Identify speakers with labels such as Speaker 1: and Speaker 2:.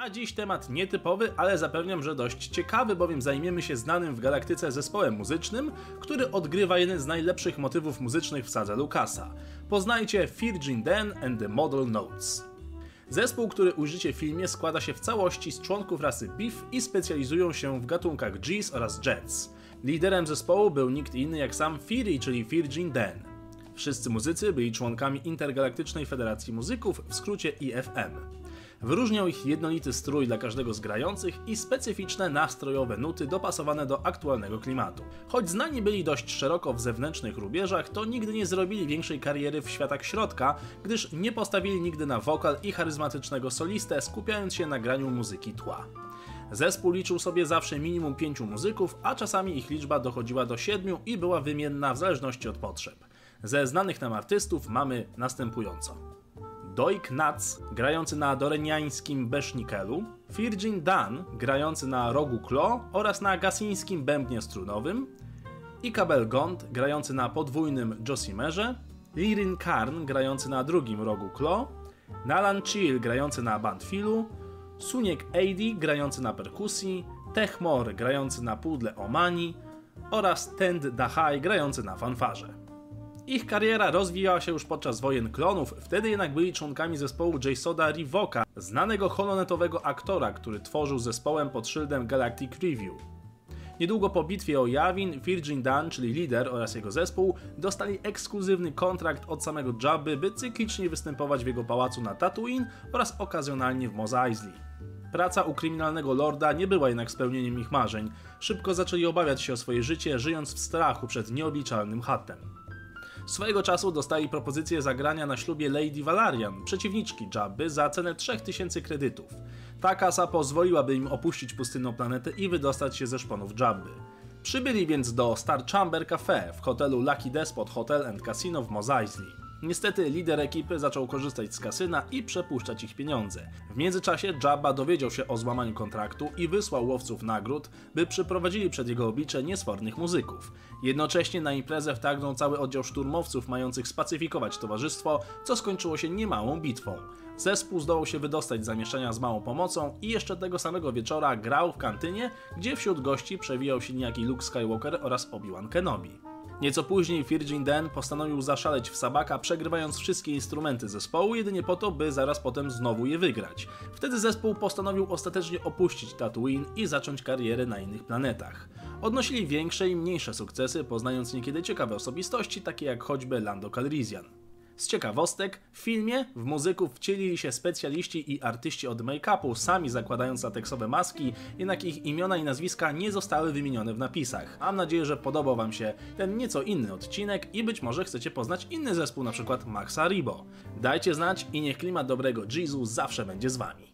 Speaker 1: A dziś temat nietypowy, ale zapewniam, że dość ciekawy, bowiem zajmiemy się znanym w galaktyce zespołem muzycznym, który odgrywa jeden z najlepszych motywów muzycznych w sadze Lucasa. Poznajcie Virgin Dan and the Model Notes. Zespół, który ujrzycie w filmie, składa się w całości z członków rasy Beef i specjalizują się w gatunkach G's oraz Jets. Liderem zespołu był nikt inny jak sam Fury, czyli Virgin Dan. Wszyscy muzycy byli członkami Intergalaktycznej Federacji Muzyków, w skrócie IFM. Wyróżniał ich jednolity strój dla każdego z grających i specyficzne nastrojowe nuty dopasowane do aktualnego klimatu. Choć znani byli dość szeroko w zewnętrznych rubieżach, to nigdy nie zrobili większej kariery w światach środka, gdyż nie postawili nigdy na wokal i charyzmatycznego solistę, skupiając się na graniu muzyki tła. Zespół liczył sobie zawsze minimum pięciu muzyków, a czasami ich liczba dochodziła do siedmiu i była wymienna w zależności od potrzeb. Ze znanych nam artystów mamy następująco. Doik Nuts, grający na doreniańskim besznikelu, Virgin Dan, grający na rogu klo oraz na gasińskim bębnie strunowym, Ikabel Gond, grający na podwójnym josimerze, Lirin Karn, grający na drugim rogu klo, Nalan Chill, grający na bandfilu, Suniek Eidi, grający na perkusji, Techmor, grający na pudle Omani oraz Tend Dahai, grający na fanfarze. Ich kariera rozwijała się już podczas wojen klonów, wtedy jednak byli członkami zespołu Jasoda Rivoka, znanego holonetowego aktora, który tworzył zespołem pod szyldem Galactic Review. Niedługo po bitwie o Yavin, Virgin Dan, czyli lider oraz jego zespół, dostali ekskluzywny kontrakt od samego Jabby, by cyklicznie występować w jego pałacu na Tatooine oraz okazjonalnie w Mos Eisley. Praca u kryminalnego lorda nie była jednak spełnieniem ich marzeń. Szybko zaczęli obawiać się o swoje życie, żyjąc w strachu przed nieobliczalnym hatem. Swojego czasu dostali propozycję zagrania na ślubie Lady Valarian, przeciwniczki Jabby, za cenę 3000 kredytów. Ta kasa pozwoliłaby im opuścić pustynną planetę i wydostać się ze szponów Jabby. Przybyli więc do Star Chamber Cafe w hotelu Lucky Despot Hotel and Casino w Mos Eisley. Niestety lider ekipy zaczął korzystać z kasyna i przepuszczać ich pieniądze. W międzyczasie Jabba dowiedział się o złamaniu kontraktu i wysłał łowców nagród, by przyprowadzili przed jego oblicze niesfornych muzyków. Jednocześnie na imprezę wtargnął cały oddział szturmowców mających spacyfikować towarzystwo, co skończyło się niemałą bitwą. Zespół zdołał się wydostać z zamieszania z małą pomocą i jeszcze tego samego wieczora grał w kantynie, gdzie wśród gości przewijał się niejaki Luke Skywalker oraz Obi-Wan Kenobi. Nieco później Virgin Dan postanowił zaszaleć w Sabaka, przegrywając wszystkie instrumenty zespołu, jedynie po to, by zaraz potem znowu je wygrać. Wtedy zespół postanowił ostatecznie opuścić Tatooine i zacząć karierę na innych planetach. Odnosili większe i mniejsze sukcesy, poznając niekiedy ciekawe osobistości, takie jak choćby Lando Calrissian. Z ciekawostek, w filmie w muzyków wcielili się specjaliści i artyści od make-upu, sami zakładając lateksowe maski, jednak ich imiona i nazwiska nie zostały wymienione w napisach. Mam nadzieję, że podobał Wam się ten nieco inny odcinek i być może chcecie poznać inny zespół, np. Maxa Ribo. Dajcie znać i niech klimat dobrego Jeezu zawsze będzie z Wami.